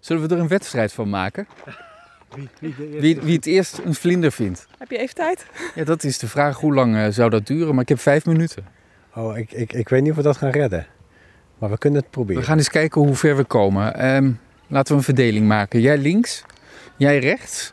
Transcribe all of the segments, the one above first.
Zullen we er een wedstrijd van maken? Wie, wie, Wie, wie het eerst een vlinder vindt? Heb je even tijd? Ja, dat is de vraag. Hoe lang eh, zou dat duren? Maar ik heb vijf minuten. Oh, ik, ik, ik weet niet of we dat gaan redden. Maar we kunnen het We proberen. gaan eens kijken hoe ver we komen. Ehm, laten we een verdeling maken. Jij links, jij rechts.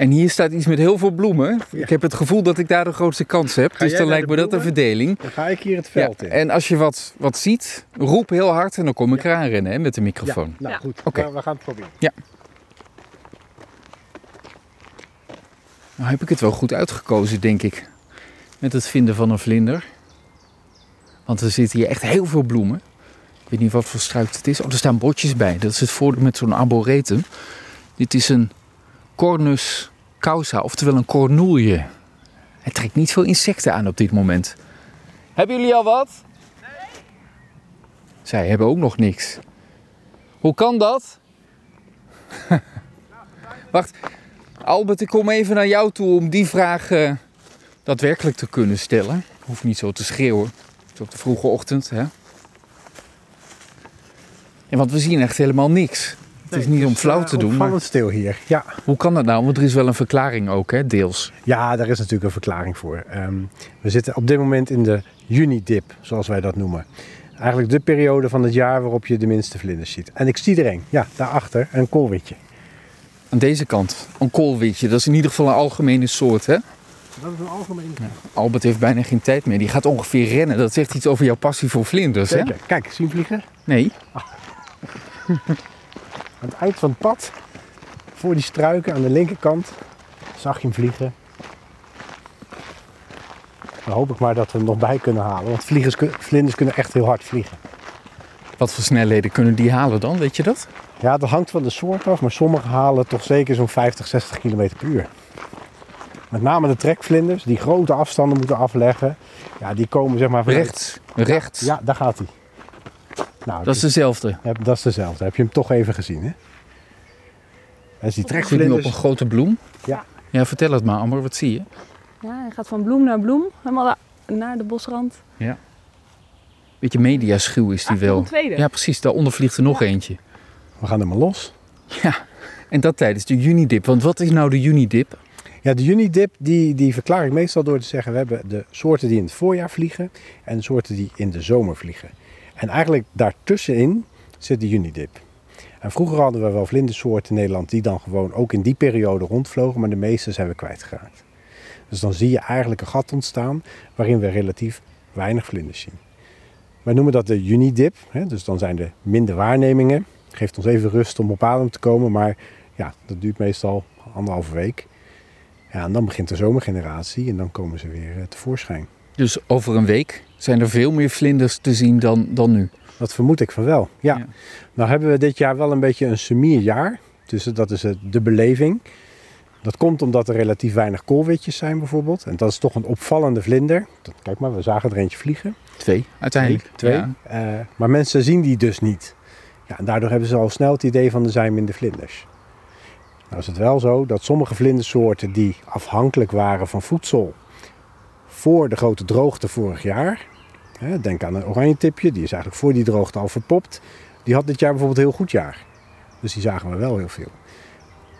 En hier staat iets met heel veel bloemen. Ja. Ik heb het gevoel dat ik daar de grootste kans heb. Ga dus dan lijkt me dat een verdeling. Dan ga ik hier het Ja, veld in. en als je wat, wat ziet, roep heel hard en dan kom ik eraan rennen hè, met de microfoon. Ja, nou Ja. goed. Oké. We, we gaan het proberen. Nou heb ik het wel goed uitgekozen, denk ik. Met het vinden van een vlinder. Want er zitten hier echt heel veel bloemen. Ik weet niet wat voor struik het is. Oh, er staan botjes bij. Dat is het voordeel met zo'n arboretum. Dit is een Cornus causa, oftewel een cornoelje. Het trekt niet veel insecten aan op dit moment. Hebben jullie al wat? Nee. Zij hebben ook nog niks. Hoe kan dat? Wacht, Albert, ik kom even naar jou toe om die vraag eh, daadwerkelijk te kunnen stellen. Hoeft niet zo te schreeuwen. Is op de vroege ochtend, hè? Ja, want we zien echt helemaal niks. Het is niet om flauw te doen, maar Opvallend stil hier. Ja. hoe kan dat nou? Want er is wel een verklaring ook, hè, deels. ja, daar is natuurlijk een verklaring voor. Ehm, we zitten op dit moment in de juni-dip, zoals wij dat noemen. Eigenlijk de periode van het jaar waarop je de minste vlinders ziet. En ik zie er een. Ja, daarachter een koolwitje. Aan deze kant, een koolwitje. Dat is in ieder geval een algemene soort, hè? Dat is een algemeen. Albert heeft bijna geen tijd meer. Die gaat ongeveer rennen. Dat zegt iets over jouw passie voor vlinders, hè? Kijk, zien vliegen? Nee. Aan het eind van het pad, voor die struiken aan de linkerkant, zag je hem vliegen. Dan hoop ik maar dat we hem nog bij kunnen halen. Want vliegers, vlinders kunnen echt heel hard vliegen. Wat voor snelheden kunnen die halen dan? Weet je dat? Ja, dat hangt van de soort af, maar sommige halen toch zeker zo'n 50, 60 km per uur. Met name de trekvlinders, die grote afstanden moeten afleggen. Ja, die komen zeg maar vanuit- Rechts. Rechts. Ja, daar gaat hij. Nou, Dat is dezelfde. Ja, dat is dezelfde. Heb je hem toch even gezien, hè? Dat is die nu op trekvlinders. een grote bloem. Ja. Ja, vertel het maar, Amber. Wat zie je? Ja, hij gaat van bloem naar bloem. Helemaal naar de bosrand. Beetje mediaschuw is die Ah, wel. Een tweede. Ja, precies. Daaronder vliegt er nog Ja. eentje. We gaan er maar los. Ja. En dat tijdens de junidip. Want wat is nou de junidip? Ja, de junidip die, die verklaar ik meestal door te zeggen... we hebben de soorten die in het voorjaar vliegen... en de soorten die in de zomer vliegen. En eigenlijk daartussenin zit de junidip. En vroeger hadden we wel vlindersoorten in Nederland... die dan gewoon ook in die periode rondvlogen... maar de meeste zijn we kwijtgeraakt. Dus dan zie je eigenlijk een gat ontstaan... waarin we relatief weinig vlinders zien. Wij noemen dat de junidip. Hè? Dus dan zijn er minder waarnemingen. Geeft ons even rust om op adem te komen... maar ja, dat duurt meestal anderhalve week... Ja, en dan begint de zomergeneratie en dan komen ze weer eh, tevoorschijn. Dus over een week zijn er veel meer vlinders te zien dan, dan nu. Dat vermoed ik van wel. Ja. Ja. Nou hebben we dit jaar wel een beetje een semierjaar. Dus dat is de beleving. Dat komt omdat er relatief weinig koolwitjes zijn bijvoorbeeld. En dat is toch een opvallende vlinder. Kijk maar, we zagen er eentje vliegen. Twee, uiteindelijk. Twee. Ja. Eh, maar mensen zien die dus niet. Ja, en daardoor hebben ze al snel het idee van er zijn minder vlinders. Nou is het wel zo dat sommige vlindersoorten die afhankelijk waren van voedsel voor de grote droogte vorig jaar. Denk aan een oranjetipje, die is eigenlijk voor die droogte al verpopt. Die had dit jaar bijvoorbeeld een heel goed jaar. Dus die zagen we wel heel veel.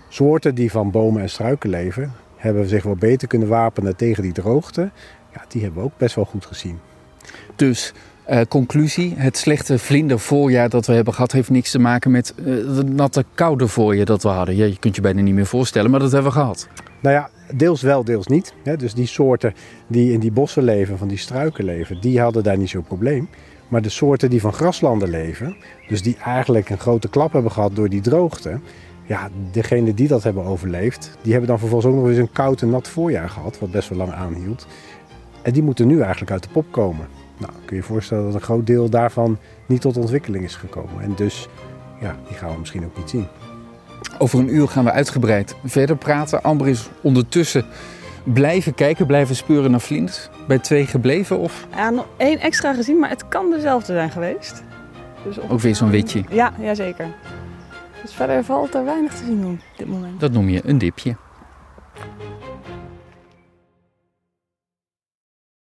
Soorten die van bomen en struiken leven, hebben zich wel beter kunnen wapenen tegen die droogte. Ja, die hebben we ook best wel goed gezien. Dus eh, conclusie, het slechte vlindervoorjaar dat we hebben gehad... heeft niks te maken met eh, het natte koude voorjaar dat we hadden. Ja, je kunt je bijna niet meer voorstellen, maar dat hebben we gehad. Nou ja, deels wel, deels niet. Dus die soorten die in die bossen leven, van die struiken leven, die hadden daar niet zo'n probleem. Maar de soorten die van graslanden leven, dus die eigenlijk een grote klap hebben gehad door die droogte. Ja, degenen die dat hebben overleefd, die hebben dan vervolgens ook nog eens een koud en nat voorjaar gehad, wat best wel lang aanhield. En die moeten nu eigenlijk uit de pop komen. Nou, kun je je voorstellen dat een groot deel daarvan niet tot ontwikkeling is gekomen. En dus, ja, die gaan we misschien ook niet zien. Over een uur gaan we uitgebreid verder praten. Amber is ondertussen blijven kijken, blijven speuren naar vlinders. Bij twee gebleven of Ja, nog één extra gezien, maar het kan dezelfde zijn geweest. Dus ook weer zo'n witje. Ja, ja, zeker. Dus verder valt er weinig te zien op dit moment. Dat noem je een dipje.